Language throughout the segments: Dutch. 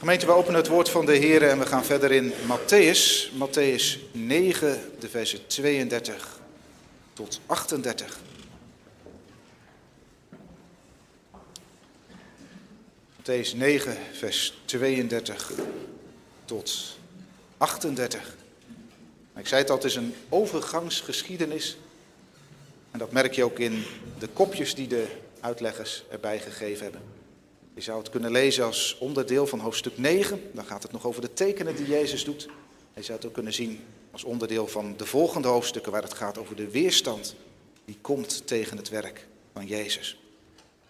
Gemeente, we openen het woord van de Heer en we gaan verder in Matthäus. Matthäus 9, de versen 32 tot 38. Matthäus 9, vers 32 tot 38. Ik zei het al, het is een overgangsgeschiedenis. En dat merk je ook in de kopjes die de uitleggers erbij gegeven hebben. Je zou het kunnen lezen als onderdeel van hoofdstuk 9. Dan gaat het nog over de tekenen die Jezus doet. Je zou het ook kunnen zien als onderdeel van de volgende hoofdstukken waar het gaat over de weerstand die komt tegen het werk van Jezus.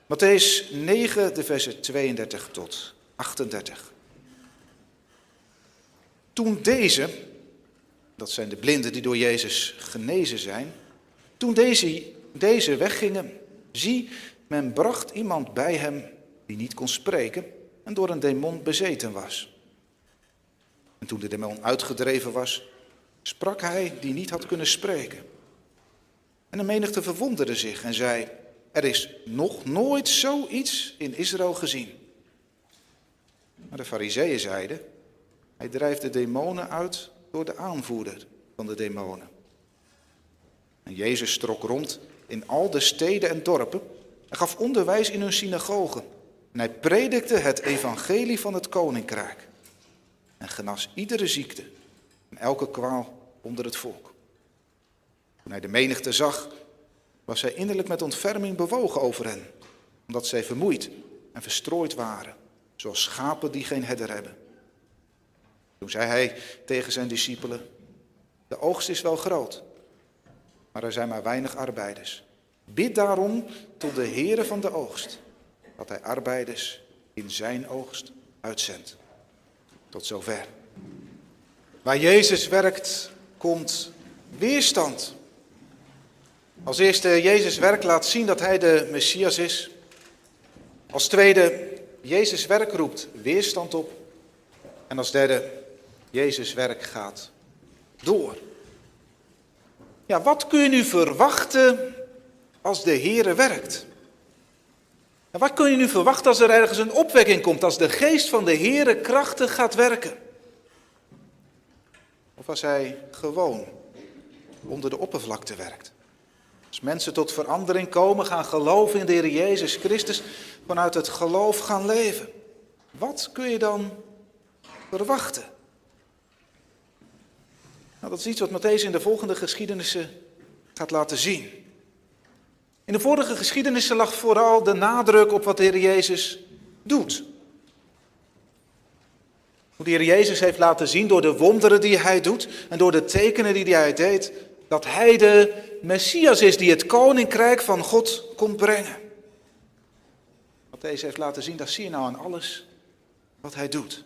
Matthäus 9, de versen 32 tot 38. Toen deze, dat zijn de blinden die door Jezus genezen zijn, toen deze, deze weggingen, zie, men bracht iemand bij hem die niet kon spreken en door een demon bezeten was. En toen de demon uitgedreven was, sprak hij die niet had kunnen spreken. En de menigte verwonderde zich en zei, er is nog nooit zoiets in Israël gezien. Maar de fariseeën zeiden, hij drijft de demonen uit door de aanvoerder van de demonen. En Jezus trok rond in al de steden en dorpen en gaf onderwijs in hun synagogen. En hij predikte het evangelie van het koninkrijk. En genas iedere ziekte en elke kwaal onder het volk. Toen hij de menigte zag, was hij innerlijk met ontferming bewogen over hen, omdat zij vermoeid en verstrooid waren, zoals schapen die geen herder hebben. Toen zei hij tegen zijn discipelen, de oogst is wel groot, maar er zijn maar weinig arbeiders. Bid daarom tot de Heere van de oogst, dat hij arbeiders in zijn oogst uitzendt. Tot zover. Waar Jezus werkt, komt weerstand. Als eerste, Jezus werk laat zien dat hij de Messias is. Als tweede, Jezus werk roept weerstand op. En als derde, Jezus werk gaat door. Ja, wat kun je nu verwachten als de Heere werkt? En wat kun je nu verwachten als er ergens een opwekking komt, als de geest van de Heere krachtig gaat werken? Of als hij gewoon onder de oppervlakte werkt? Als mensen tot verandering komen, gaan geloven in de Heer Jezus Christus, vanuit het geloof gaan leven. Wat kun je dan verwachten? Nou, dat is iets wat Matthäus in de volgende geschiedenissen gaat laten zien. In de vorige geschiedenissen lag vooral de nadruk op wat de Heer Jezus doet. Hoe de Heer Jezus heeft laten zien door de wonderen die hij doet en door de tekenen die hij deed, dat hij de Messias is die het koninkrijk van God komt brengen. Wat deze heeft laten zien, dat zie je nou aan alles wat hij doet.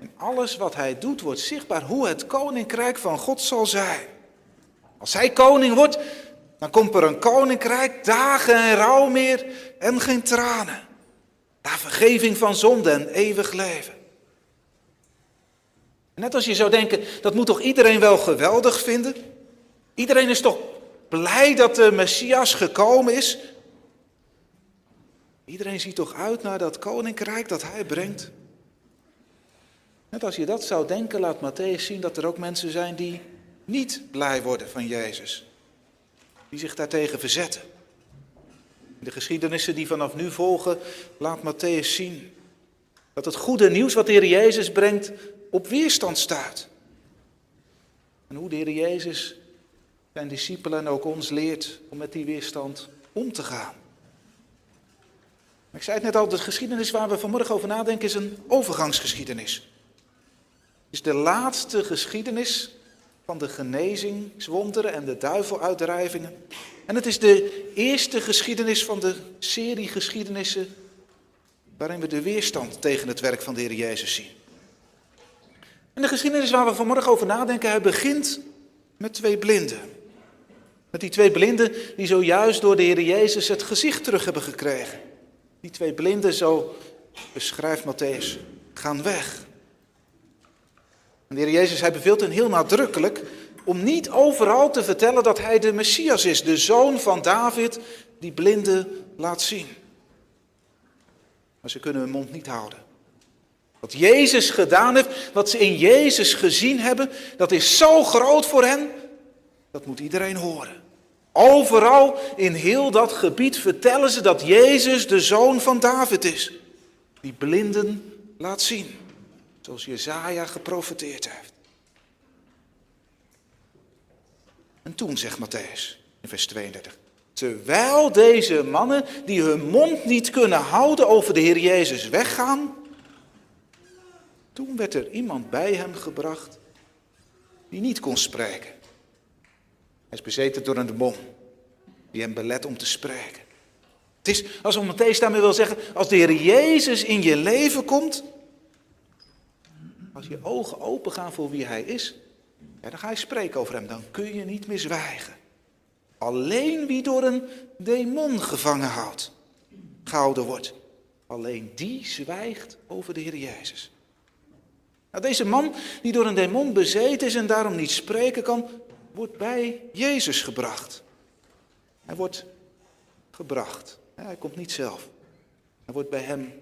In alles wat hij doet wordt zichtbaar hoe het koninkrijk van God zal zijn. Als hij koning wordt, dan komt er een koninkrijk, dagen en rouw meer en geen tranen. Daar vergeving van zonde en eeuwig leven. Net als je zou denken, dat moet toch iedereen wel geweldig vinden? Iedereen is toch blij dat de Messias gekomen is? Iedereen ziet toch uit naar dat koninkrijk dat hij brengt? Net als je dat zou denken, laat Matthäus zien dat er ook mensen zijn die niet blij worden van Jezus. Die zich daartegen verzetten. De geschiedenissen die vanaf nu volgen, laat Matthäus zien dat het goede nieuws wat de Heer Jezus brengt op weerstand staat. En hoe de Heer Jezus zijn discipelen en ook ons leert om met die weerstand om te gaan. Ik zei het net al, de geschiedenis waar we vanmorgen over nadenken is een overgangsgeschiedenis. Het is de laatste geschiedenis van de genezingswonderen en de duiveluitdrijvingen. En het is de eerste geschiedenis van de serie geschiedenissen waarin we de weerstand tegen het werk van de Heer Jezus zien. En de geschiedenis waar we vanmorgen over nadenken, hij begint met twee blinden. Met die twee blinden die zojuist door de Heer Jezus het gezicht terug hebben gekregen. Die twee blinden, zo beschrijft Matthäus, gaan weg. En de Heer Jezus, hij beveelt hen heel nadrukkelijk om niet overal te vertellen dat hij de Messias is, de zoon van David, die blinden laat zien. Maar ze kunnen hun mond niet houden. Wat Jezus gedaan heeft, wat ze in Jezus gezien hebben, dat is zo groot voor hen. Dat moet iedereen horen. Overal in heel dat gebied vertellen ze dat Jezus de zoon van David is. Die blinden laat zien. Zoals Jezaja geprofeteerd heeft. En toen zegt Matthäus in vers 32. Terwijl deze mannen die hun mond niet kunnen houden over de Heer Jezus weggaan. Toen werd er iemand bij hem gebracht die niet kon spreken. Hij is bezeten door een demon die hem belet om te spreken. Het is alsof Matthäus daarmee wil zeggen, als de Heer Jezus in je leven komt, als je ogen open gaan voor wie Hij is, ja, dan ga je spreken over Hem, dan kun je niet meer zwijgen. Alleen wie door een demon gevangen houdt, gehouden wordt, alleen die zwijgt over de Heer Jezus. Nou, deze man die door een demon bezeten is en daarom niet spreken kan, wordt bij Jezus gebracht. Hij wordt gebracht. Hij komt niet zelf. Hij wordt bij hem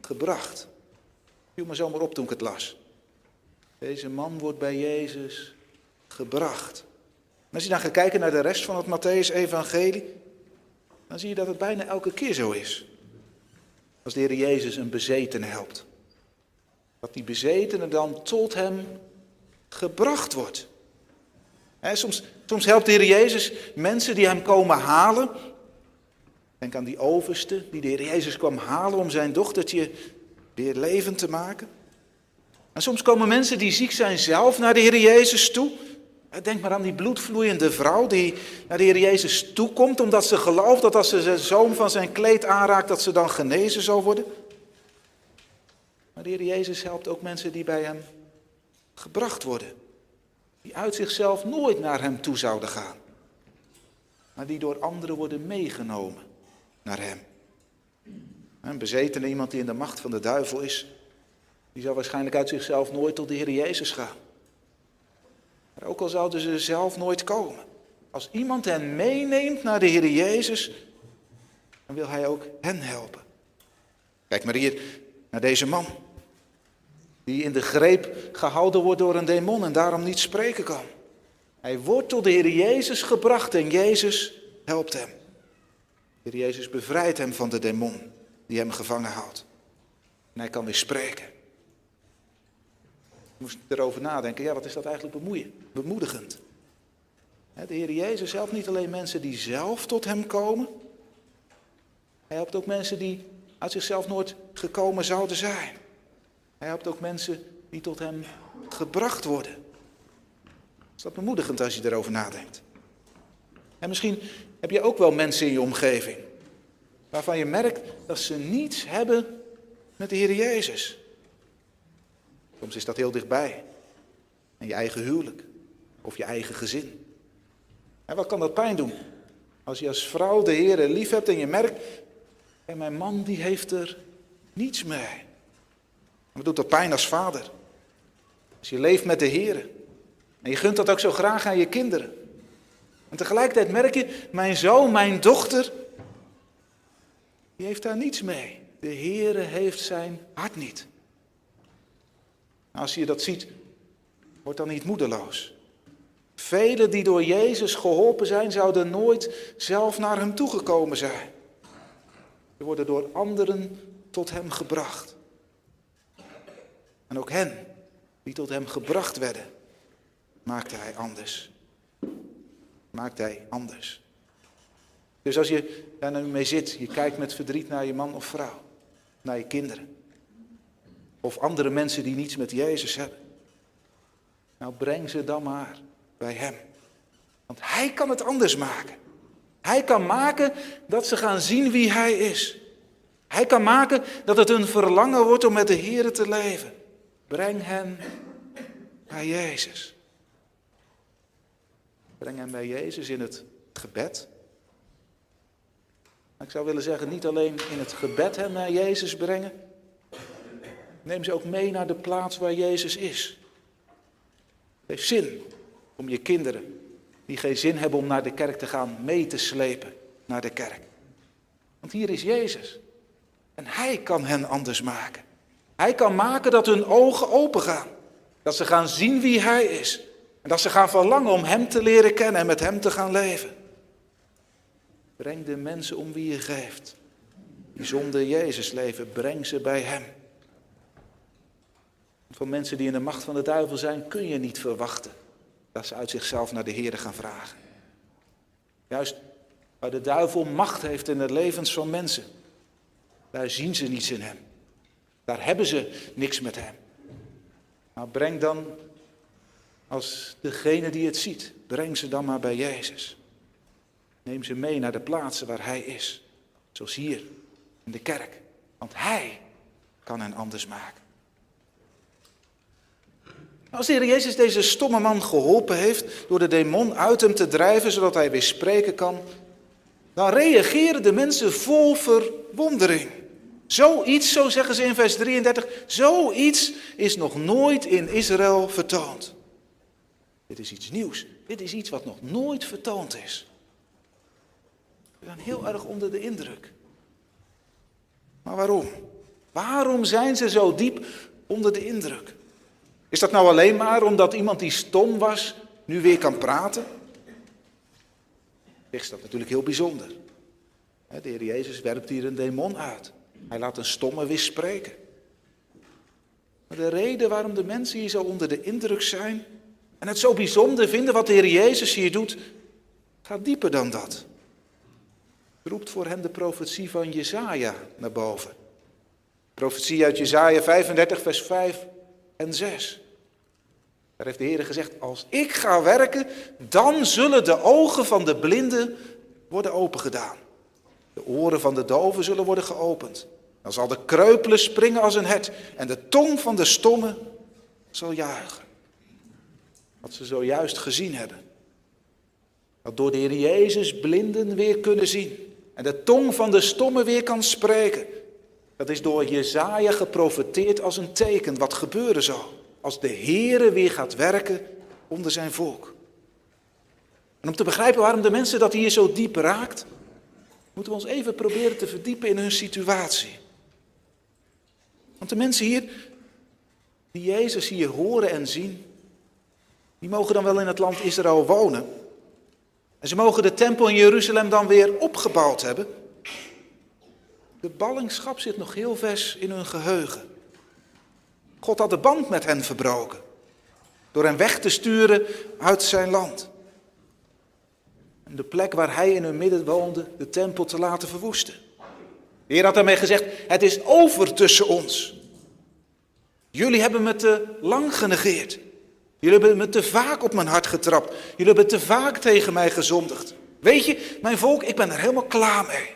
gebracht. Viel me zomaar op toen ik het las. Deze man wordt bij Jezus gebracht. Als je dan gaat kijken naar de rest van het Matthäus-evangelie, dan zie je dat het bijna elke keer zo is. Als de Heer Jezus een bezeten helpt. Dat die bezetene dan tot hem gebracht wordt. soms, soms helpt de Heer Jezus mensen die hem komen halen. Denk aan die overste die de Heer Jezus kwam halen om zijn dochtertje weer levend te maken. En soms komen mensen die ziek zijn zelf naar de Heer Jezus toe. Denk maar aan die bloedvloeiende vrouw die naar de Heer Jezus toekomt omdat ze gelooft dat als ze de zoom van zijn kleed aanraakt dat ze dan genezen zal worden. Maar de Heer Jezus helpt ook mensen die bij hem gebracht worden. Die uit zichzelf nooit naar hem toe zouden gaan. Maar die door anderen worden meegenomen naar hem. Een bezetene, iemand die in de macht van de duivel is, die zal waarschijnlijk uit zichzelf nooit tot de Heer Jezus gaan. Maar ook al zouden ze zelf nooit komen. Als iemand hen meeneemt naar de Heer Jezus, dan wil hij ook hen helpen. Kijk maar hier naar deze man. Die in de greep gehouden wordt door een demon en daarom niet spreken kan. Hij wordt tot de Heer Jezus gebracht en Jezus helpt hem. De Heer Jezus bevrijdt hem van de demon die hem gevangen houdt. En hij kan weer spreken. Je moest erover nadenken, ja, wat is dat eigenlijk bemoeien, bemoedigend. De Heer Jezus helpt niet alleen mensen die zelf tot hem komen. Hij helpt ook mensen die uit zichzelf nooit gekomen zouden zijn. Hij helpt ook mensen die tot hem gebracht worden. Is dat bemoedigend als je erover nadenkt? En misschien heb je ook wel mensen in je omgeving waarvan je merkt dat ze niets hebben met de Heer Jezus. Soms is dat heel dichtbij. En je eigen huwelijk of je eigen gezin. En wat kan dat pijn doen? Als je als vrouw de Heer lief hebt en je merkt, en mijn man die heeft er niets mee. Wat doet dat pijn als vader? Als je leeft met de Heer. En je gunt dat ook zo graag aan je kinderen. En tegelijkertijd merk je, mijn zoon, mijn dochter, die heeft daar niets mee. De Heere heeft zijn hart niet. Als je dat ziet, word dan niet moedeloos. Velen die door Jezus geholpen zijn, zouden nooit zelf naar hem toegekomen zijn. Ze worden door anderen tot hem gebracht. En ook hen die tot hem gebracht werden, maakte hij anders. Maakte hij anders. Dus als je daar nu mee zit, je kijkt met verdriet naar je man of vrouw, naar je kinderen. Of andere mensen die niets met Jezus hebben. Nou, breng ze dan maar bij Hem. Want Hij kan het anders maken. Hij kan maken dat ze gaan zien wie Hij is. Hij kan maken dat het een verlangen wordt om met de Heer te leven. Breng hen bij Jezus. Breng hen bij Jezus in het gebed. Ik zou willen zeggen, niet alleen in het gebed hem naar Jezus brengen. Neem ze ook mee naar de plaats waar Jezus is. Het heeft zin om je kinderen, die geen zin hebben om naar de kerk te gaan, mee te slepen naar de kerk. Want hier is Jezus. En Hij kan hen anders maken. Hij kan maken dat hun ogen opengaan. Dat ze gaan zien wie Hij is. En dat ze gaan verlangen om Hem te leren kennen en met Hem te gaan leven. Breng de mensen om wie je geeft. Die zonder Jezus leven, breng ze bij Hem. Van mensen die in de macht van de duivel zijn, kun je niet verwachten dat ze uit zichzelf naar de Heer gaan vragen. Juist waar de duivel macht heeft in de levens van mensen, daar zien ze niets in Hem. Daar hebben ze niks met Hem. Maar breng dan, als degene die het ziet, breng ze dan maar bij Jezus. Neem ze mee naar de plaatsen waar Hij is. Zoals hier, in de kerk. Want Hij kan hen anders maken. Als de Heer Jezus deze stomme man geholpen heeft door de demon uit hem te drijven, zodat hij weer spreken kan, dan reageren de mensen vol verwondering. Zoiets, zo zeggen ze in vers 33, zoiets is nog nooit in Israël vertoond. Dit is iets nieuws. Dit is iets wat nog nooit vertoond is. We zijn heel erg onder de indruk. Maar waarom? Waarom zijn ze zo diep onder de indruk? Is dat nou alleen maar omdat iemand die stom was nu weer kan praten? Is dat natuurlijk heel bijzonder. De Heer Jezus werpt hier een demon uit. Hij laat een stomme weer spreken. Maar de reden waarom de mensen hier zo onder de indruk zijn en het zo bijzonder vinden wat de Heer Jezus hier doet, gaat dieper dan dat. Roept voor hen de profetie van Jezaja naar boven. Profetie uit Jezaja 35, vers 5 en 6. Daar heeft de Heer gezegd, als ik ga werken, dan zullen de ogen van de blinden worden opengedaan. De oren van de doven zullen worden geopend. Dan zal de kreupele springen als een het en de tong van de stomme zal juichen. Wat ze zojuist gezien hebben. Dat door de Heer Jezus blinden weer kunnen zien. En de tong van de stomme weer kan spreken. Dat is door Jezaja geprofeteerd als een teken wat gebeuren zal. Als de Heere weer gaat werken onder zijn volk. En om te begrijpen waarom de mensen dat hier zo diep raakt, moeten we ons even proberen te verdiepen in hun situatie. Want de mensen hier, die Jezus hier horen en zien, die mogen dan wel in het land Israël wonen. En ze mogen de tempel in Jeruzalem dan weer opgebouwd hebben. De ballingschap zit nog heel vers in hun geheugen. God had de band met hen verbroken. Door hen weg te sturen uit zijn land. En de plek waar hij in hun midden woonde, de tempel te laten verwoesten. De Heer had daarmee gezegd, het is over tussen ons. Jullie hebben me te lang genegeerd. Jullie hebben me te vaak op mijn hart getrapt. Jullie hebben te vaak tegen mij gezondigd. Weet je, mijn volk, ik ben er helemaal klaar mee.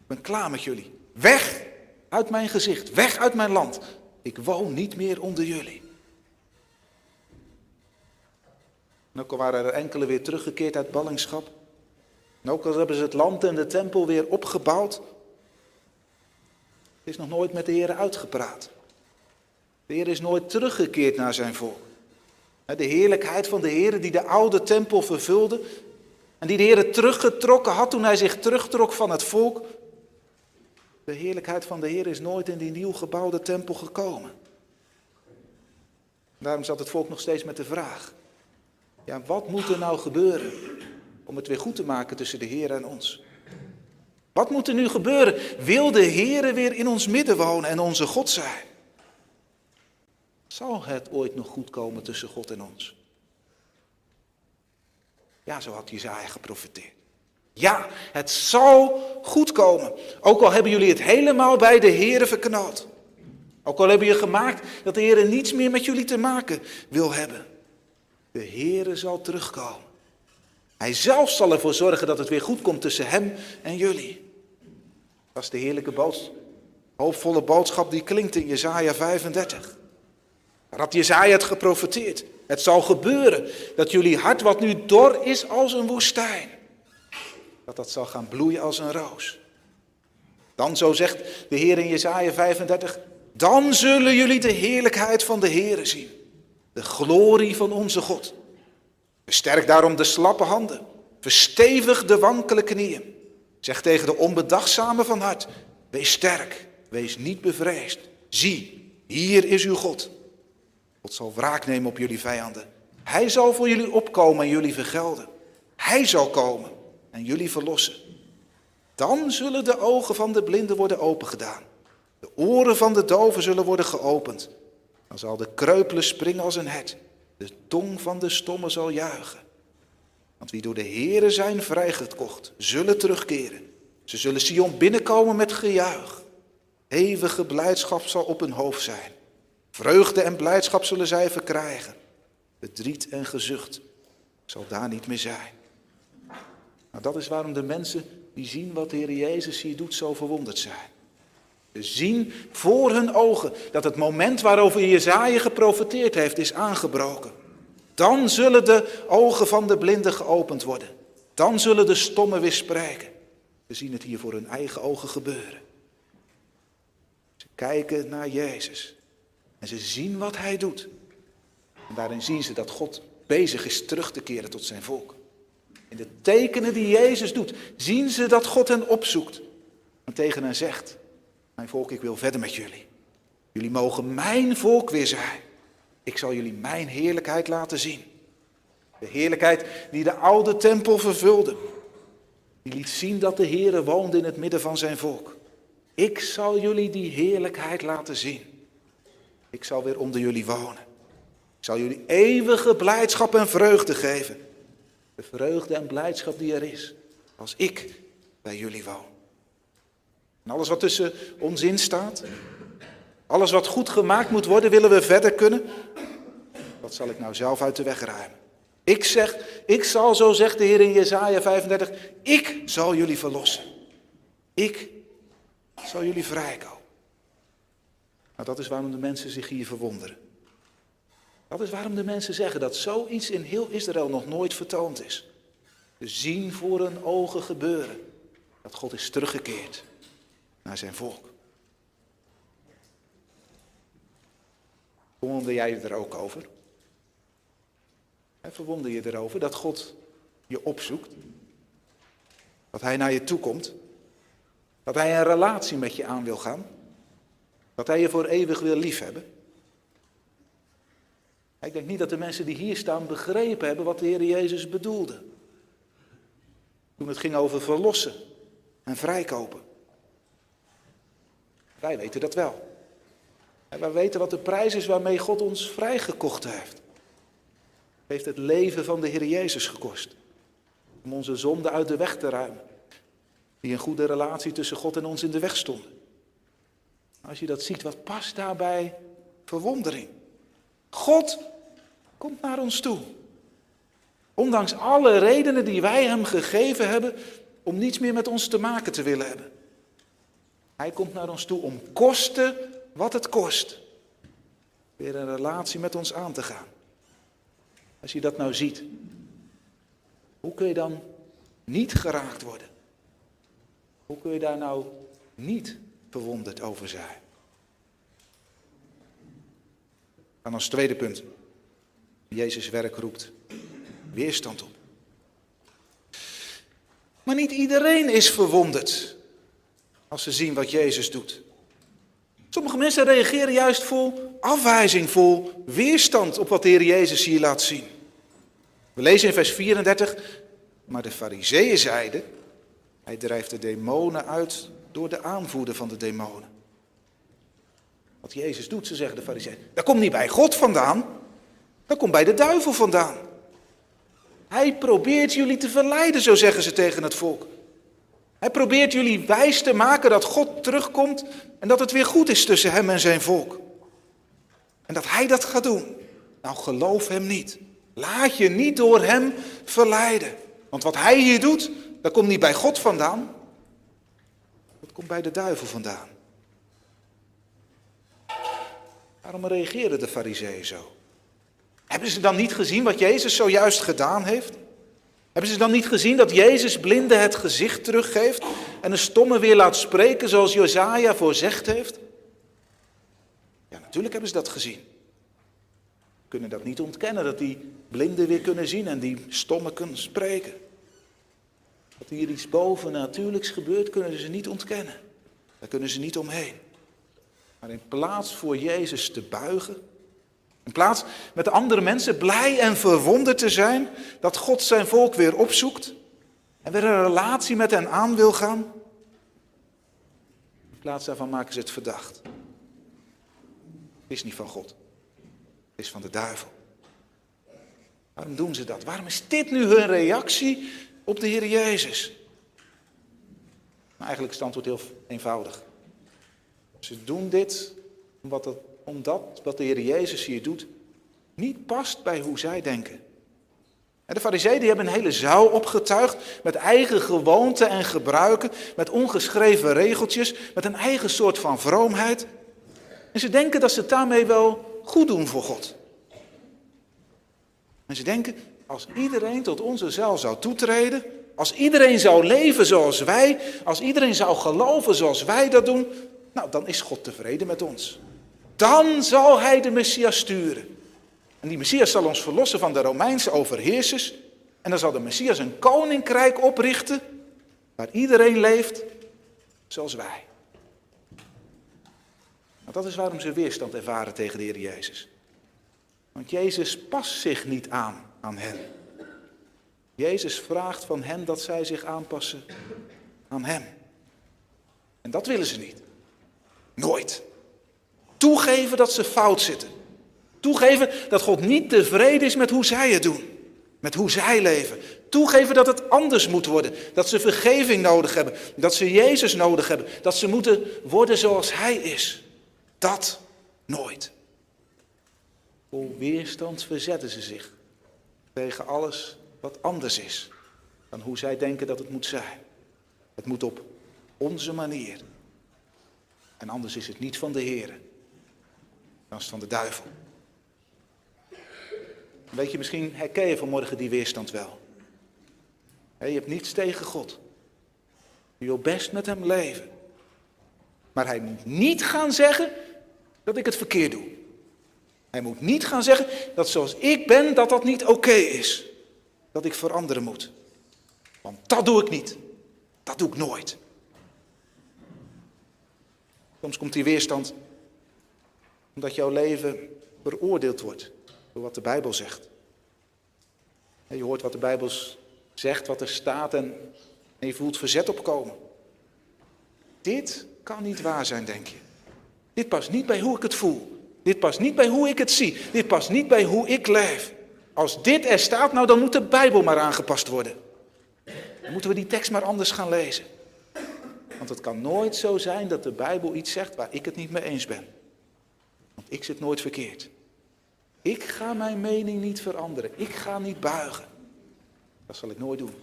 Ik ben klaar met jullie. Weg uit mijn gezicht, weg uit mijn land. Ik woon niet meer onder jullie. En ook al waren er enkele weer teruggekeerd uit ballingschap. En ook al hebben ze het land en de tempel weer opgebouwd. Het is nog nooit met de Heer uitgepraat. De Heer is nooit teruggekeerd naar zijn volk. De heerlijkheid van de Heer die de oude tempel vervulde. En die de Heer teruggetrokken had toen hij zich terugtrok van het volk. De heerlijkheid van de Heer is nooit in die nieuw gebouwde tempel gekomen. Daarom zat het volk nog steeds met de vraag: ja, wat moet er nou gebeuren om het weer goed te maken tussen de Heer en ons? Wat moet er nu gebeuren? Wil de Heer weer in ons midden wonen en onze God zijn? Zal het ooit nog goed komen tussen God en ons? Ja, zo had Jezaja geprofiteerd. Ja, het zal goed komen. Ook al hebben jullie het helemaal bij de Heeren verknald. Ook al hebben je gemaakt dat de Heer niets meer met jullie te maken wil hebben. De Heere zal terugkomen. Hij zelf zal ervoor zorgen dat het weer goed komt tussen hem en jullie. Dat is de heerlijke boodschap, hoopvolle boodschap die klinkt in Jezaja 35. Daar had Jezaja het geprofeteerd. Het zal gebeuren dat jullie hart wat nu dor is als een woestijn dat dat zal gaan bloeien als een roos. Dan, zo zegt de Heer in Jesaja 35, dan zullen jullie de heerlijkheid van de Heer zien. De glorie van onze God. Versterk daarom de slappe handen. Verstevig de wankele knieën. Zeg tegen de onbedachtzame van hart, wees sterk, wees niet bevreesd. zie, hier is uw God. God zal wraak nemen op jullie vijanden. Hij zal voor jullie opkomen en jullie vergelden. Hij zal komen en jullie verlossen. Dan zullen de ogen van de blinden worden opengedaan. De oren van de doven zullen worden geopend. Dan zal de kreupele springen als een het. De tong van de stomme zal juichen. Want wie door de Here zijn vrijgekocht, zullen terugkeren. Ze zullen Sion binnenkomen met gejuich. Eeuwige blijdschap zal op hun hoofd zijn. Vreugde en blijdschap zullen zij verkrijgen. Verdriet en gezucht zal daar niet meer zijn. Nou, dat is waarom de mensen die zien wat de Heer Jezus hier doet zo verwonderd zijn. Ze zien voor hun ogen dat het moment waarover Jezaja geprofeteerd heeft is aangebroken. Dan zullen de ogen van de blinden geopend worden. Dan zullen de stommen weer spreken. We zien het hier voor hun eigen ogen gebeuren. Ze kijken naar Jezus en ze zien wat Hij doet. En daarin zien ze dat God bezig is terug te keren tot zijn volk. In de tekenen die Jezus doet, zien ze dat God hen opzoekt. En tegen hen zegt, mijn volk, ik wil verder met jullie. Jullie mogen mijn volk weer zijn. Ik zal jullie mijn heerlijkheid laten zien. De heerlijkheid die de oude tempel vervulde. Die liet zien dat de Heere woonde in het midden van zijn volk. Ik zal jullie die heerlijkheid laten zien. Ik zal weer onder jullie wonen. Ik zal jullie eeuwige blijdschap en vreugde geven. De vreugde en blijdschap die er is als ik bij jullie woon. En alles wat tussen ons in staat, alles wat goed gemaakt moet worden, willen we verder kunnen. Wat zal ik nou zelf uit de weg ruimen? Ik zeg, ik zal, zo zegt de Heer in Jesaja 35, ik zal jullie verlossen. Ik zal jullie vrijkomen. Nou, dat is waarom de mensen zich hier verwonderen. Dat is waarom de mensen zeggen dat zoiets in heel Israël nog nooit vertoond is. Ze zien voor hun ogen gebeuren dat God is teruggekeerd naar zijn volk. Verwonder jij je er ook over? Verwonder je erover dat God je opzoekt? Dat Hij naar je toe komt? Dat Hij een relatie met je aan wil gaan? Dat Hij je voor eeuwig wil liefhebben? Ik denk niet dat de mensen die hier staan begrepen hebben wat de Heer Jezus bedoelde. Toen het ging over verlossen en vrijkopen. Wij weten dat wel. En wij weten wat de prijs is waarmee God ons vrijgekocht heeft. Heeft het leven van de Heer Jezus gekost. Om onze zonden uit de weg te ruimen. Die een goede relatie tussen God en ons in de weg stonden. Als je dat ziet, wat past daarbij verwondering? God komt naar ons toe. Ondanks alle redenen die wij hem gegeven hebben om niets meer met ons te maken te willen hebben. Hij komt naar ons toe om kosten wat het kost. Weer een relatie met ons aan te gaan. Als je dat nou ziet, hoe kun je dan niet geraakt worden? Hoe kun je daar nou niet verwonderd over zijn? Dan als tweede punt. Jezus werk roept weerstand op. Maar niet iedereen is verwonderd als ze zien wat Jezus doet. Sommige mensen reageren juist vol afwijzing, vol weerstand op wat de Heer Jezus hier laat zien. We lezen in vers 34, maar de fariseeën zeiden, hij drijft de demonen uit door de aanvoerder van de demonen. Wat Jezus doet, ze zeggen de fariseeën, dat komt niet bij God vandaan, dat komt bij de duivel vandaan. Hij probeert jullie te verleiden, zo zeggen ze tegen het volk. Hij probeert jullie wijs te maken dat God terugkomt en dat het weer goed is tussen hem en zijn volk. En dat hij dat gaat doen. Nou, geloof hem niet. Laat je niet door hem verleiden. Want wat hij hier doet, dat komt niet bij God vandaan. Komt bij de duivel vandaan. Waarom reageren de fariseeën zo? Hebben ze dan niet gezien wat Jezus zojuist gedaan heeft? Hebben ze dan niet gezien dat Jezus blinden het gezicht teruggeeft en een stomme weer laat spreken zoals Josaja voorzegd heeft? Ja, natuurlijk hebben ze dat gezien. We kunnen dat niet ontkennen, dat die blinden weer kunnen zien en die stomme kunnen spreken. Dat hier iets bovennatuurlijks gebeurt, kunnen ze niet ontkennen. Daar kunnen ze niet omheen. Maar in plaats voor Jezus te buigen, in plaats met de andere mensen blij en verwonderd te zijn dat God zijn volk weer opzoekt en weer een relatie met hen aan wil gaan, in plaats daarvan maken ze het verdacht. Het is niet van God, het is van de duivel. Waarom doen ze dat? Waarom is dit nu hun reactie op de Heer Jezus? Maar eigenlijk is het antwoord heel eenvoudig. Ze doen dit omdat, het, omdat wat de Heer Jezus hier doet niet past bij hoe zij denken. En de fariseeën hebben een hele zaal opgetuigd met eigen gewoonten en gebruiken, met ongeschreven regeltjes, met een eigen soort van vroomheid. En ze denken dat ze het daarmee wel goed doen voor God. En ze denken, als iedereen tot onze zaal zou toetreden, als iedereen zou leven zoals wij, als iedereen zou geloven zoals wij dat doen, nou dan is God tevreden met ons. Dan zal hij de Messias sturen. En die Messias zal ons verlossen van de Romeinse overheersers. En dan zal de Messias een koninkrijk oprichten waar iedereen leeft zoals wij. Nou, dat is waarom ze weerstand ervaren tegen de Heer Jezus. Want Jezus past zich niet aan aan hen. Jezus vraagt van hen dat zij zich aanpassen aan Hem. En dat willen ze niet. Nooit. Toegeven dat ze fout zitten. Toegeven dat God niet tevreden is met hoe zij het doen. Met hoe zij leven. Toegeven dat het anders moet worden. Dat ze vergeving nodig hebben. Dat ze Jezus nodig hebben. Dat ze moeten worden zoals Hij is. Dat nooit. Vol weerstand verzetten ze zich tegen alles wat anders is dan hoe zij denken dat het moet zijn. Het moet op onze manier. En anders is het niet van de Heer, dan is het van de duivel. Weet je, misschien herken je vanmorgen die weerstand wel. Je hebt niets tegen God. Je wil best met hem leven. Maar hij moet niet gaan zeggen dat ik het verkeerd doe. Hij moet niet gaan zeggen dat zoals ik ben, dat dat niet oké is. Dat ik veranderen moet. Want dat doe ik niet. Dat doe ik nooit. Soms komt die weerstand omdat jouw leven beoordeeld wordt door wat de Bijbel zegt. Je hoort wat de Bijbel zegt, wat er staat en je voelt verzet opkomen. Dit kan niet waar zijn, denk je. Dit past niet bij hoe ik het voel. Dit past niet bij hoe ik het zie. Dit past niet bij hoe ik leef. Als dit er staat, nou dan moet de Bijbel maar aangepast worden. Dan moeten we die tekst maar anders gaan lezen. Want het kan nooit zo zijn dat de Bijbel iets zegt waar ik het niet mee eens ben. Want ik zit nooit verkeerd. Ik ga mijn mening niet veranderen. Ik ga niet buigen. Dat zal ik nooit doen.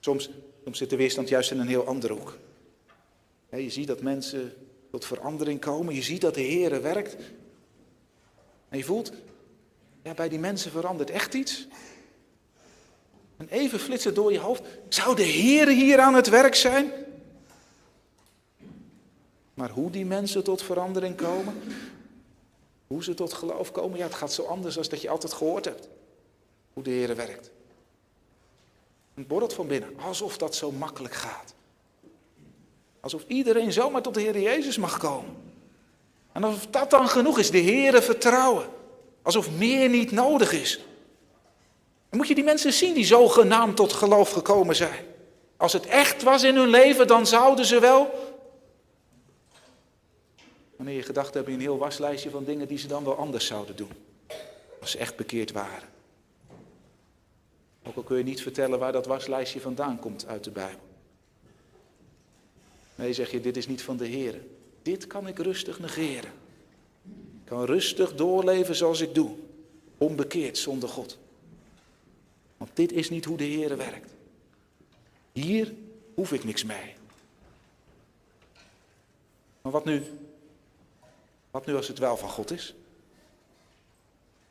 Soms, soms zit de weerstand juist in een heel andere hoek. je ziet dat mensen tot verandering komen. Je ziet dat de Heer werkt. En je voelt, ja, bij die mensen verandert echt iets. En even flitsen door je hoofd. Zou de Heer hier aan het werk zijn? Maar hoe die mensen tot verandering komen, hoe ze tot geloof komen, ja, het gaat zo anders dan dat je altijd gehoord hebt. Hoe de Heer werkt. Het borrelt van binnen, alsof dat zo makkelijk gaat. Alsof iedereen zomaar tot de Heer Jezus mag komen. En alsof dat dan genoeg is, de Heere vertrouwen. Alsof meer niet nodig is. Dan moet je die mensen zien die zogenaamd tot geloof gekomen zijn. Als het echt was in hun leven, dan zouden ze wel. Wanneer je gedacht hebt in een heel waslijstje van dingen die ze dan wel anders zouden doen. Als ze echt bekeerd waren. Ook al kun je niet vertellen waar dat waslijstje vandaan komt uit de Bijbel. Nee, zeg je, dit is niet van de Heer. Dit kan ik rustig negeren. Ik kan rustig doorleven zoals ik doe. Onbekeerd, zonder God. Want dit is niet hoe de Heer werkt. Hier hoef ik niks mee. Maar wat nu? Wat nu als het wel van God is?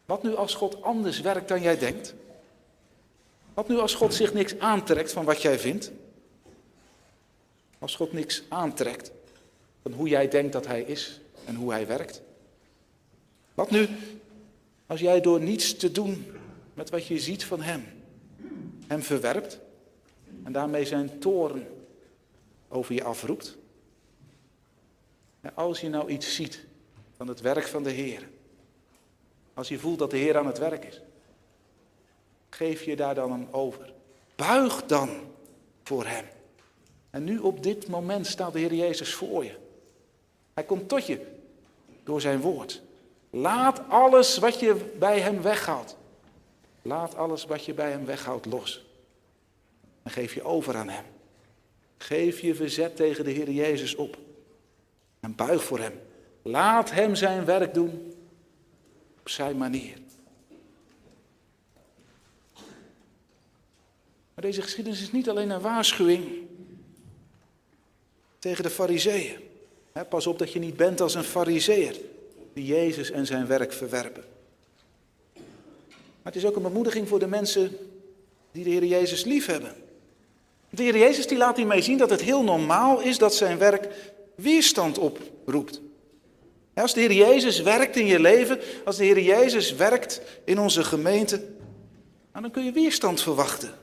Wat nu als God anders werkt dan jij denkt? Wat nu als God zich niks aantrekt van wat jij vindt? Als God niks aantrekt van hoe jij denkt dat Hij is en hoe Hij werkt? Wat nu als jij door niets te doen met wat je ziet van Hem, Hem verwerpt en daarmee zijn toren over je afroept? Als je nou iets ziet van het werk van de Heer, als je voelt dat de Heer aan het werk is, geef je daar dan een over. Buig dan voor Hem. En nu op dit moment staat de Heer Jezus voor je. Hij komt tot je door zijn woord. Laat alles wat je bij Hem weghaalt. Laat alles wat je bij Hem weghoudt los. En geef je over aan Hem. Geef je verzet tegen de Heer Jezus op. En buig voor Hem. Laat Hem zijn werk doen op zijn manier. Maar deze geschiedenis is niet alleen een waarschuwing tegen de fariseeën. Pas op dat je niet bent als een fariseer die Jezus en zijn werk verwerpen. Maar het is ook een bemoediging voor de mensen die de Heer Jezus lief hebben. De Heer Jezus die laat hiermee zien dat het heel normaal is dat zijn werk weerstand oproept. Als de Heer Jezus werkt in je leven, als de Heer Jezus werkt in onze gemeente, nou, dan kun je weerstand verwachten.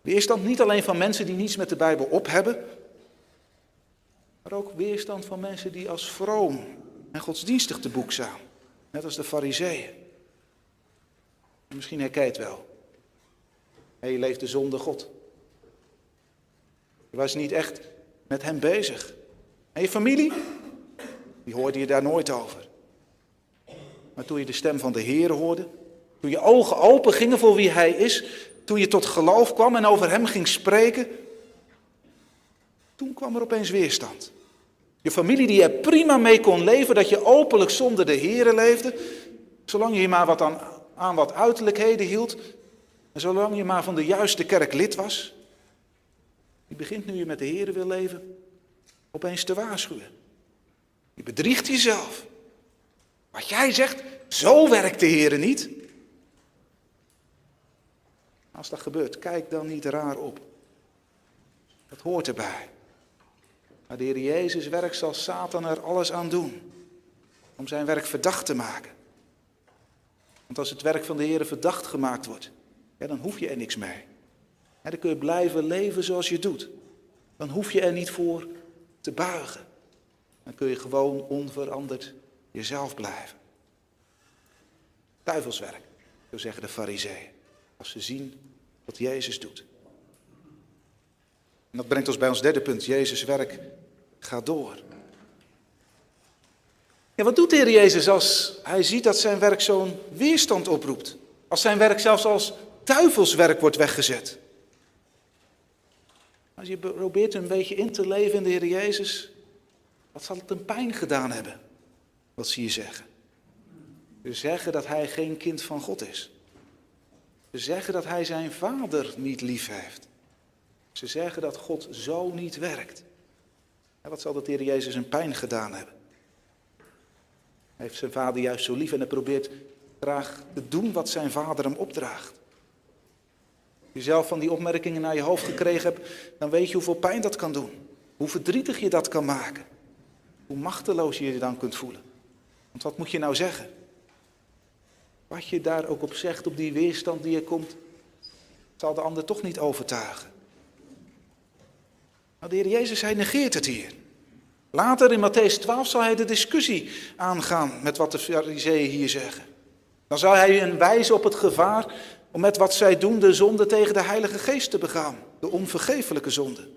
Weerstand niet alleen van mensen die niets met de Bijbel op hebben, maar ook weerstand van mensen die als vroom en godsdienstig te boek staan. Net als de fariseeën. Misschien herken je het wel. je leefde zonder God. Je was niet echt met hem bezig. En je familie, die hoorde je daar nooit over. Maar toen je de stem van de Heer hoorde, toen je ogen open gingen voor wie Hij is, toen je tot geloof kwam en over Hem ging spreken, toen kwam er opeens weerstand. Je familie die er prima mee kon leven, dat je openlijk zonder de Heer leefde, zolang je maar wat aan, aan wat uiterlijkheden hield, en zolang je maar van de juiste kerk lid was, die begint nu je met de Heer wil leven, opeens te waarschuwen. Je bedriegt jezelf. Wat jij zegt, zo werkt de Heer niet. Als dat gebeurt, kijk dan niet raar op. Dat hoort erbij. Maar de Heer Jezus werk zal Satan er alles aan doen om zijn werk verdacht te maken. Want als het werk van de Heer verdacht gemaakt wordt, dan hoef je er niks mee. Dan kun je blijven leven zoals je doet. Dan hoef je er niet voor te buigen. Dan kun je gewoon onveranderd jezelf blijven. Duivelswerk, zo zeggen de fariseeën. Als ze zien wat Jezus doet. En dat brengt ons bij ons derde punt. Jezus' werk gaat door. Ja, wat doet de Heer Jezus als hij ziet dat zijn werk zo'n weerstand oproept? Als zijn werk zelfs als duivelswerk wordt weggezet? Als je probeert een beetje in te leven in de Heer Jezus, wat zal het een pijn gedaan hebben? Wat zie je zeggen? Ze zeggen dat hij geen kind van God is. Ze zeggen dat hij zijn vader niet lief heeft. Ze zeggen dat God zo niet werkt. En wat zal de Heer Jezus een pijn gedaan hebben? Hij heeft zijn vader juist zo lief en hij probeert graag te doen wat zijn vader hem opdraagt. Als je zelf van die opmerkingen naar je hoofd gekregen hebt, dan weet je hoeveel pijn dat kan doen. Hoe verdrietig je dat kan maken. Hoe machteloos je je dan kunt voelen. Want wat moet je nou zeggen? Wat je daar ook op zegt, op die weerstand die er komt, zal de ander toch niet overtuigen. Maar de Heer Jezus, hij negeert het hier. Later in Matthäus 12 zal hij de discussie aangaan met wat de fariseeën hier zeggen. Dan zal hij hen wijzen op het gevaar om met wat zij doen de zonde tegen de Heilige Geest te begaan. De onvergeeflijke zonde.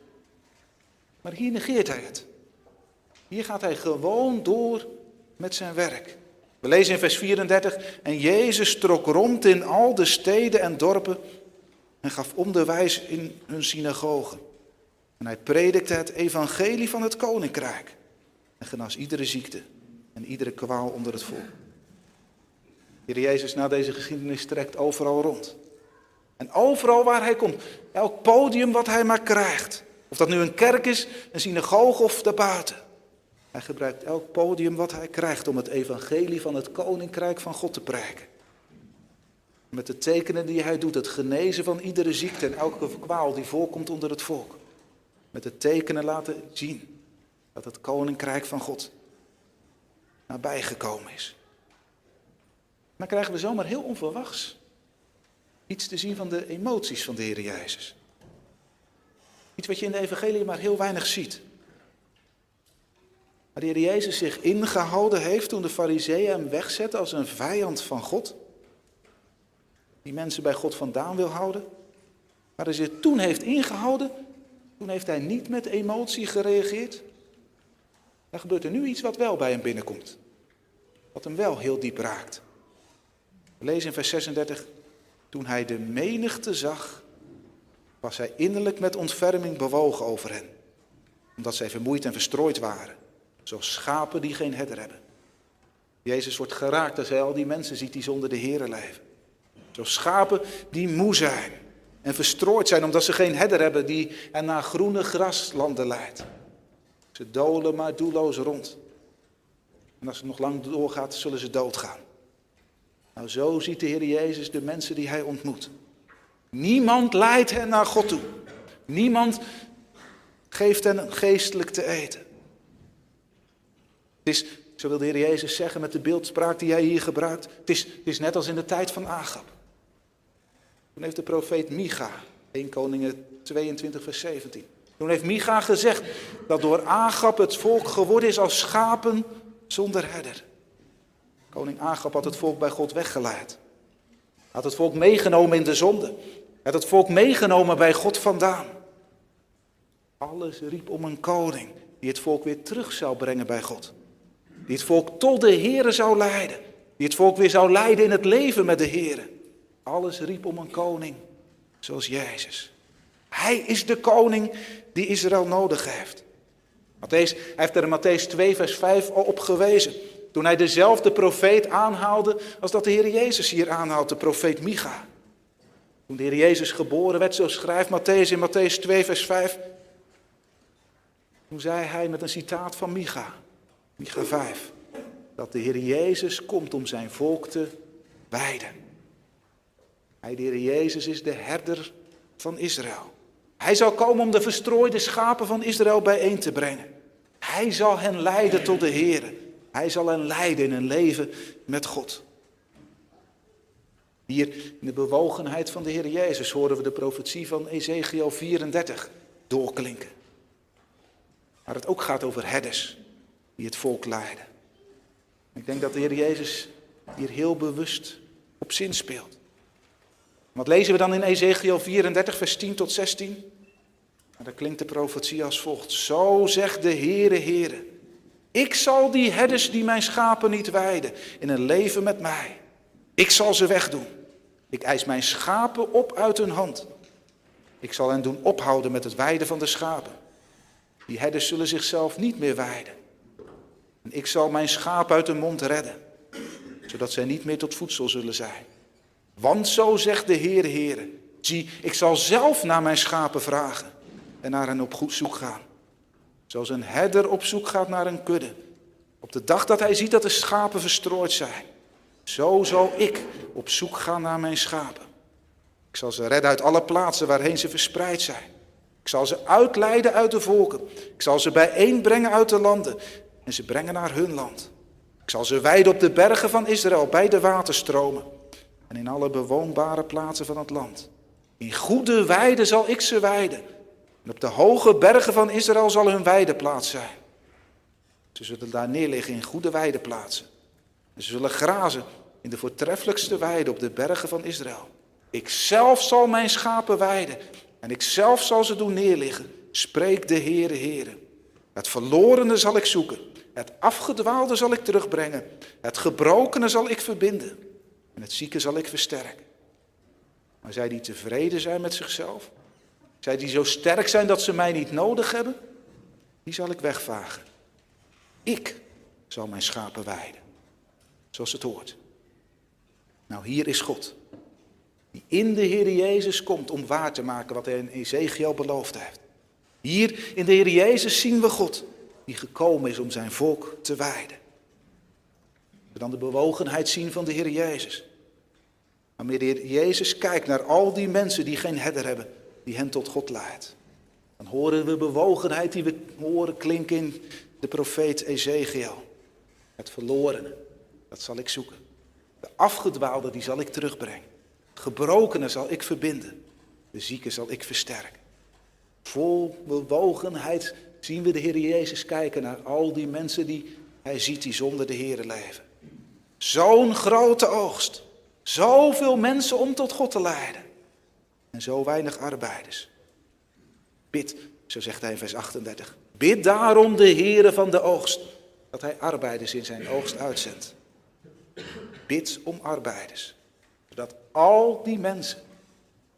Maar hier negeert hij het. Hier gaat hij gewoon door met zijn werk. We lezen in vers 34, en Jezus trok rond in al de steden en dorpen en gaf onderwijs in hun synagogen. En hij predikte het evangelie van het koninkrijk en genas iedere ziekte en iedere kwaal onder het volk. Heer Jezus na deze geschiedenis trekt overal rond. En overal waar hij komt, elk podium wat hij maar krijgt, of dat nu een kerk is, een synagoge of daarbuiten. Hij gebruikt elk podium wat hij krijgt om het evangelie van het koninkrijk van God te preken. Met de tekenen die hij doet, het genezen van iedere ziekte en elke kwaal die voorkomt onder het volk. Met de tekenen laten zien dat het koninkrijk van God nabijgekomen is. Dan krijgen we zomaar heel onverwachts iets te zien van de emoties van de Heer Jezus. Iets wat je in de evangelie maar heel weinig ziet. waar de Heer Jezus zich ingehouden heeft toen de fariseeën hem wegzetten als een vijand van God? Die mensen bij God vandaan wil houden? Waar hij zich toen heeft ingehouden, toen heeft hij niet met emotie gereageerd. Dan gebeurt er nu iets wat wel bij hem binnenkomt. Wat hem wel heel diep raakt. We lezen in vers 36. Toen hij de menigte zag, was hij innerlijk met ontferming bewogen over hen. Omdat zij vermoeid en verstrooid waren. Zoals schapen die geen herder hebben. Jezus wordt geraakt als hij al die mensen ziet die zonder de Here leven. Zoals schapen die moe zijn en verstrooid zijn omdat ze geen herder hebben die hen naar groene graslanden leidt. Ze dolen maar doelloos rond. En als het nog lang doorgaat, zullen ze doodgaan. Nou, zo ziet de Heer Jezus de mensen die hij ontmoet. Niemand leidt hen naar God toe. Niemand geeft hen geestelijk te eten. Het is, zo wil de Heer Jezus zeggen met de beeldspraak die hij hier gebruikt, het is, het is net als in de tijd van Agab. Toen heeft de profeet Micha, 1 Koningen 22 vers 17. Toen heeft Micha gezegd dat door Agab het volk geworden is als schapen zonder herder. Koning Agab had het volk bij God weggeleid. Had het volk meegenomen in de zonde. Had het volk meegenomen bij God vandaan. Alles riep om een koning die het volk weer terug zou brengen bij God. Die het volk tot de Here zou leiden. Die het volk weer zou leiden in het leven met de Here. Alles riep om een koning zoals Jezus. Hij is de koning die Israël nodig heeft. Matthäus, heeft er in Matthäus 2, vers 5 al op gewezen. Toen hij dezelfde profeet aanhaalde als dat de Heer Jezus hier aanhaalt, de profeet Micha. Toen de Heer Jezus geboren werd, zo schrijft Matthäus in Matthäus 2, vers 5. Toen zei hij met een citaat van Micha, Micha 5, dat de Heer Jezus komt om zijn volk te wijden. Hij, de Heer Jezus, is de herder van Israël. Hij zal komen om de verstrooide schapen van Israël bijeen te brengen. Hij zal hen leiden tot de Heer. Hij zal hen leiden in een leven met God. Hier in de bewogenheid van de Heer Jezus horen we de profetie van Ezekiel 34 doorklinken. Waar het ook gaat over herders die het volk leiden. Ik denk dat de Heer Jezus hier heel bewust op zin speelt. Wat lezen we dan in Ezekiel 34, vers 10 tot 16? Nou, daar klinkt de profetie als volgt. Zo zegt de Heere, Heere. Ik zal die herders die mijn schapen niet weiden, in een leven met mij. Ik zal ze wegdoen. Ik eis mijn schapen op uit hun hand. Ik zal hen doen ophouden met het weiden van de schapen. Die herders zullen zichzelf niet meer weiden. En ik zal mijn schapen uit hun mond redden, zodat zij niet meer tot voedsel zullen zijn. Want zo zegt de Heer, Heer, zie, ik zal zelf naar mijn schapen vragen en naar hen op zoek gaan. Zoals een herder op zoek gaat naar een kudde. Op de dag dat hij ziet dat de schapen verstrooid zijn. Zo zal ik op zoek gaan naar mijn schapen. Ik zal ze redden uit alle plaatsen waarheen ze verspreid zijn. Ik zal ze uitleiden uit de volken. Ik zal ze bijeenbrengen uit de landen en ze brengen naar hun land. Ik zal ze wijden op de bergen van Israël bij de waterstromen en in alle bewoonbare plaatsen van het land. In goede weiden zal ik ze weiden. En op de hoge bergen van Israël zal hun weideplaats zijn. Ze zullen daar neerliggen in goede weideplaatsen. En ze zullen grazen in de voortreffelijkste weiden op de bergen van Israël. Ik zelf zal mijn schapen weiden en ik zelf zal ze doen neerliggen. Spreek de Heere, Heere. Het verlorene zal ik zoeken. Het afgedwaalde zal ik terugbrengen. Het gebrokene zal ik verbinden. En het zieke zal ik versterken. Maar zij die tevreden zijn met zichzelf, zij die zo sterk zijn dat ze mij niet nodig hebben, die zal ik wegvagen. Ik zal mijn schapen weiden, zoals het hoort. Nou, hier is God, die in de Heer Jezus komt om waar te maken wat hij in Ezekiel beloofd heeft. Hier in de Heer Jezus zien we God, die gekomen is om zijn volk te wijden. We dan de bewogenheid zien van de Heer Jezus. Wanneer de Heer Jezus kijkt naar al die mensen die geen herder hebben, die hen tot God leidt. Dan horen we bewogenheid die we horen klinken in de profeet Ezekiel. Het verlorene, dat zal ik zoeken. De afgedwaalde, die zal ik terugbrengen. Gebrokenen zal ik verbinden. De zieke zal ik versterken. Vol bewogenheid zien we de Heer Jezus kijken naar al die mensen die hij ziet die zonder de Heer leven. Zo'n grote oogst. Zoveel mensen om tot God te leiden. En zo weinig arbeiders. Bid, zo zegt hij in vers 38. Bid daarom de Heere van de oogst, dat hij arbeiders in zijn oogst uitzendt. Bid om arbeiders, zodat al die mensen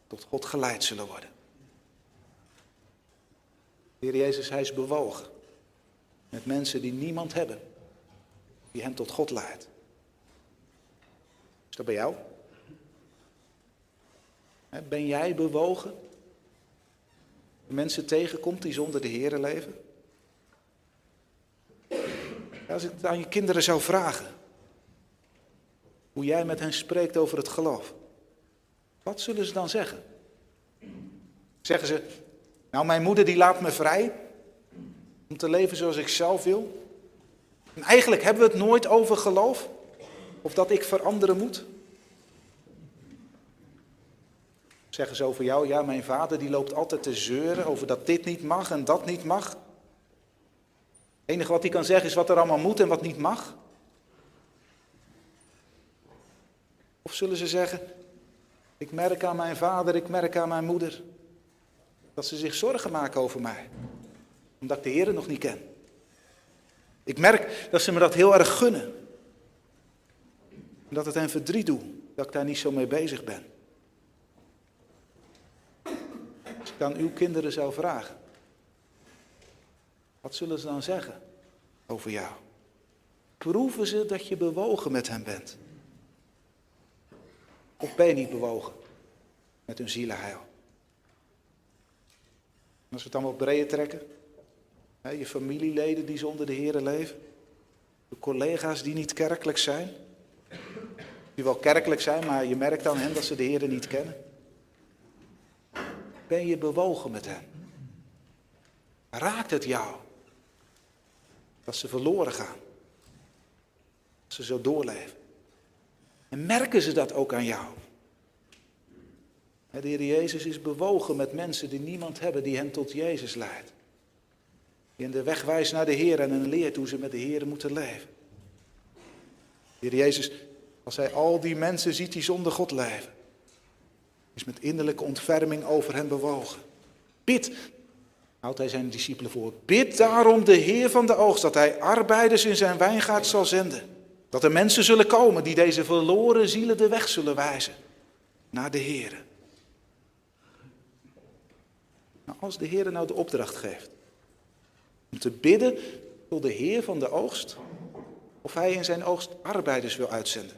tot God geleid zullen worden. Heer Jezus, hij is bewogen met mensen die niemand hebben, die hem tot God leidt. Dat bij jou? Ben jij bewogen? Mensen tegenkomt die zonder de Heer leven? Als ik het aan je kinderen zou vragen, hoe jij met hen spreekt over het geloof, wat zullen ze dan zeggen? Zeggen ze, nou mijn moeder die laat me vrij om te leven zoals ik zelf wil. En eigenlijk hebben we het nooit over geloof of dat ik veranderen moet. Zeggen ze over jou, ja mijn vader die loopt altijd te zeuren over dat dit niet mag en dat niet mag. Het enige wat hij kan zeggen is wat er allemaal moet en wat niet mag. Of zullen ze zeggen, ik merk aan mijn vader, ik merk aan mijn moeder dat ze zich zorgen maken over mij, omdat ik de Heer nog niet ken. Ik merk dat ze me dat heel erg gunnen. Dat het hen verdriet doet, dat ik daar niet zo mee bezig ben. Als ik aan uw kinderen zou vragen, wat zullen ze dan zeggen over jou? Proeven ze dat je bewogen met hen bent? Of ben je niet bewogen met hun zielenheil? Als we het allemaal breder trekken, hè, je familieleden die zonder de Heer leven, de collega's die niet kerkelijk zijn, die wel kerkelijk zijn, maar je merkt aan hen dat ze de Heer niet kennen. Ben je bewogen met hen? Raakt het jou dat ze verloren gaan? Dat ze zo doorleven? En merken ze dat ook aan jou? De Heer Jezus is bewogen met mensen die niemand hebben die hen tot Jezus leidt. Die hen de weg wijst naar de Heer en hen leert hoe ze met de Heer moeten leven. De Heer Jezus, als hij al die mensen ziet die zonder God leven, is met innerlijke ontferming over hen bewogen. Bid, houdt hij zijn discipelen voor, bid daarom de Heer van de oogst dat hij arbeiders in zijn wijngaard zal zenden. Dat er mensen zullen komen die deze verloren zielen de weg zullen wijzen naar de Heer. Nou, als de Heer nou de opdracht geeft om te bidden tot de Heer van de oogst, of hij in zijn oogst arbeiders wil uitzenden.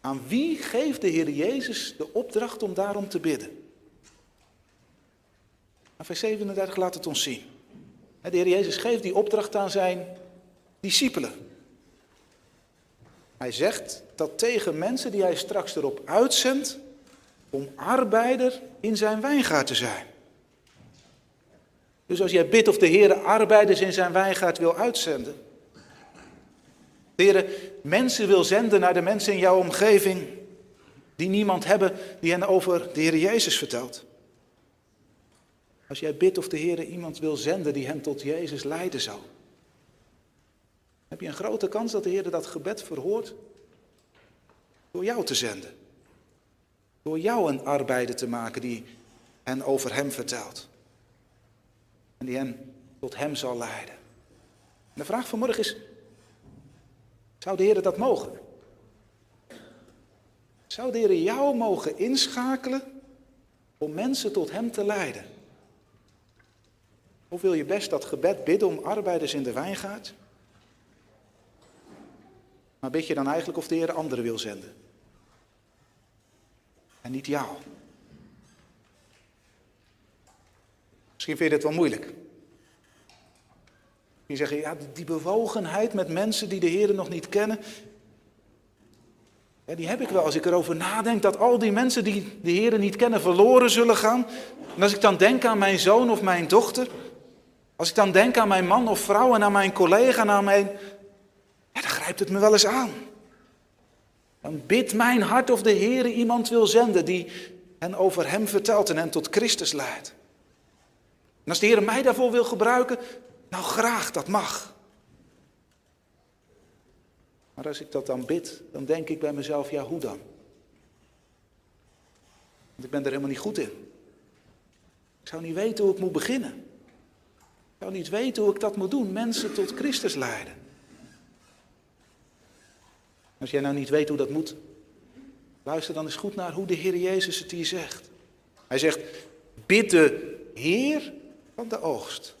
Aan wie geeft de Heer Jezus de opdracht om daarom te bidden? Nou, vers 37 laat het ons zien. De Heer Jezus geeft die opdracht aan zijn discipelen. Hij zegt dat tegen mensen die hij straks erop uitzendt om arbeider in zijn wijngaard te zijn. Dus als jij bidt of de Heer arbeiders in zijn wijngaard wil uitzenden. De Heer mensen wil zenden naar de mensen in jouw omgeving die niemand hebben die hen over de Heer Jezus vertelt. Als jij bidt of de Heer iemand wil zenden die hen tot Jezus leiden zal. Heb je een grote kans dat de Heer dat gebed verhoort door jou te zenden. Door jou een arbeider te maken die hen over hem vertelt en die hen tot hem zal leiden. En de vraag vanmorgen is, zou de Heer dat mogen? Zou de Heer jou mogen inschakelen om mensen tot hem te leiden? Of wil je best dat gebed bidden om arbeiders in de wijngaard? Maar bid je dan eigenlijk of de Heer anderen wil zenden? En niet jou. Misschien vind je dit wel moeilijk. Je zeggen, ja, die bewogenheid met mensen die de Heer nog niet kennen, ja, die heb ik wel als ik erover nadenk dat al die mensen die de Heer niet kennen verloren zullen gaan. En als ik dan denk aan mijn zoon of mijn dochter, als ik dan denk aan mijn man of vrouw en aan mijn collega en aan mijn... Ja, dan grijpt het me wel eens aan. Dan bidt mijn hart of de Heer iemand wil zenden die hen over hem vertelt en hen tot Christus leidt. En als de Heer mij daarvoor wil gebruiken, nou graag, dat mag. Maar als ik dat dan bid, dan denk ik bij mezelf, ja hoe dan? Want ik ben er helemaal niet goed in. Ik zou niet weten hoe ik moet beginnen. Ik zou niet weten hoe ik dat moet doen, mensen tot Christus leiden. Als jij nou niet weet hoe dat moet, luister dan eens goed naar hoe de Heer Jezus het hier zegt. Hij zegt, bid de Heer van de oogst,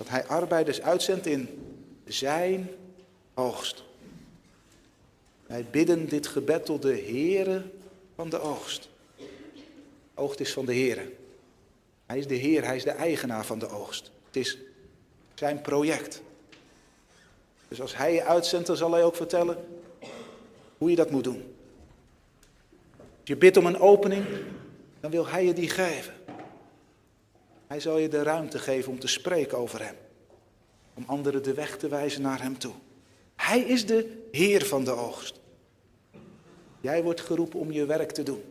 dat Hij arbeiders uitzendt in zijn oogst. Wij bidden dit gebed tot de Heere van de oogst. Oogst is van de Heere. Hij is de Heer, hij is de eigenaar van de oogst. Het is zijn project. Dus als hij je uitzendt, dan zal hij ook vertellen hoe je dat moet doen. Als je bidt om een opening, dan wil hij je die geven. Hij zal je de ruimte geven om te spreken over hem. Om anderen de weg te wijzen naar hem toe. Hij is de Heer van de oogst. Jij wordt geroepen om je werk te doen.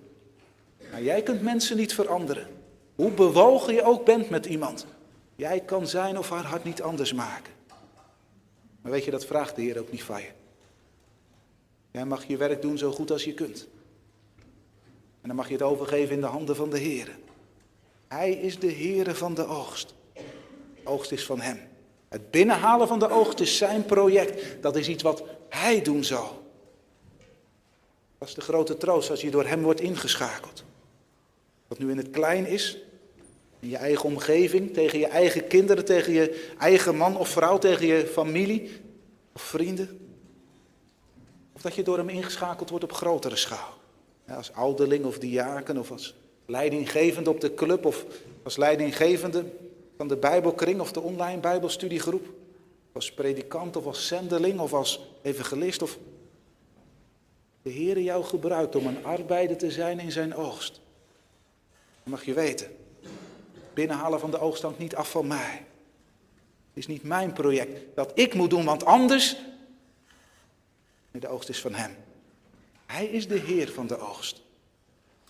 Maar jij kunt mensen niet veranderen. Hoe bewogen je ook bent met iemand. Jij kan zijn of haar hart niet anders maken. Maar weet je, dat vraagt de Heer ook niet van je. Jij mag je werk doen zo goed als je kunt. En dan mag je het overgeven in de handen van de Heer. Hij is de Heer van de oogst. De oogst is van Hem. Het binnenhalen van de oogst is zijn project. Dat is iets wat Hij doen zal. Dat is de grote troost als je door Hem wordt ingeschakeld. Wat nu in het klein is, in je eigen omgeving, tegen je eigen kinderen, tegen je eigen man of vrouw, tegen je familie of vrienden. Of dat je door hem ingeschakeld wordt op grotere schaal. als ouderling of diaken of als leidinggevende op de club of als leidinggevende van de Bijbelkring of de online Bijbelstudiegroep. Als predikant of als zendeling of als evangelist of de Heer jou gebruikt om een arbeider te zijn in zijn oogst. Dat mag je weten. Binnenhalen van de oogst hangt niet af van mij. Het is niet mijn project dat ik moet doen, want anders. De oogst is van Hem. Hij is de Heer van de oogst.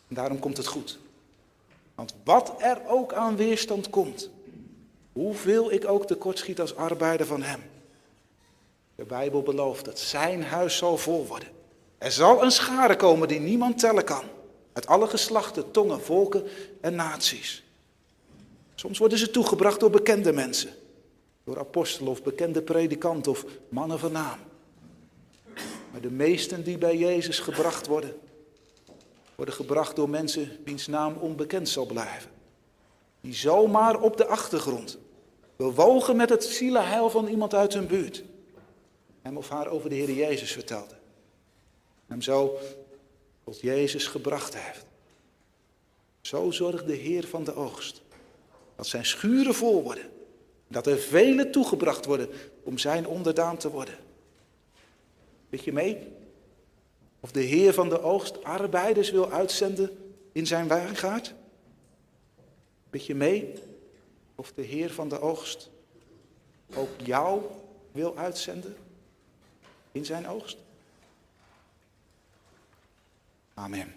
En daarom komt het goed. Want wat er ook aan weerstand komt, hoeveel ik ook tekortschiet als arbeider van Hem. De Bijbel belooft dat Zijn huis zal vol worden. Er zal een schare komen die niemand tellen kan. Uit alle geslachten, tongen, volken en naties. Soms worden ze toegebracht door bekende mensen. Door apostelen of bekende predikanten of mannen van naam. Maar de meesten die bij Jezus gebracht worden, worden gebracht door mensen wiens naam onbekend zal blijven. Die zomaar op de achtergrond bewogen met het zielenheil van iemand uit hun buurt. Hem of haar over de Heer Jezus vertelde. Hem zo tot Jezus gebracht heeft. Zo zorgt de Heer van de oogst dat zijn schuren vol worden. Dat er velen toegebracht worden om zijn onderdaan te worden. Weet je mee? Of de Heer van de oogst arbeiders wil uitzenden in zijn wijngaard? Weet je mee? Of de Heer van de oogst ook jou wil uitzenden in zijn oogst? Amen.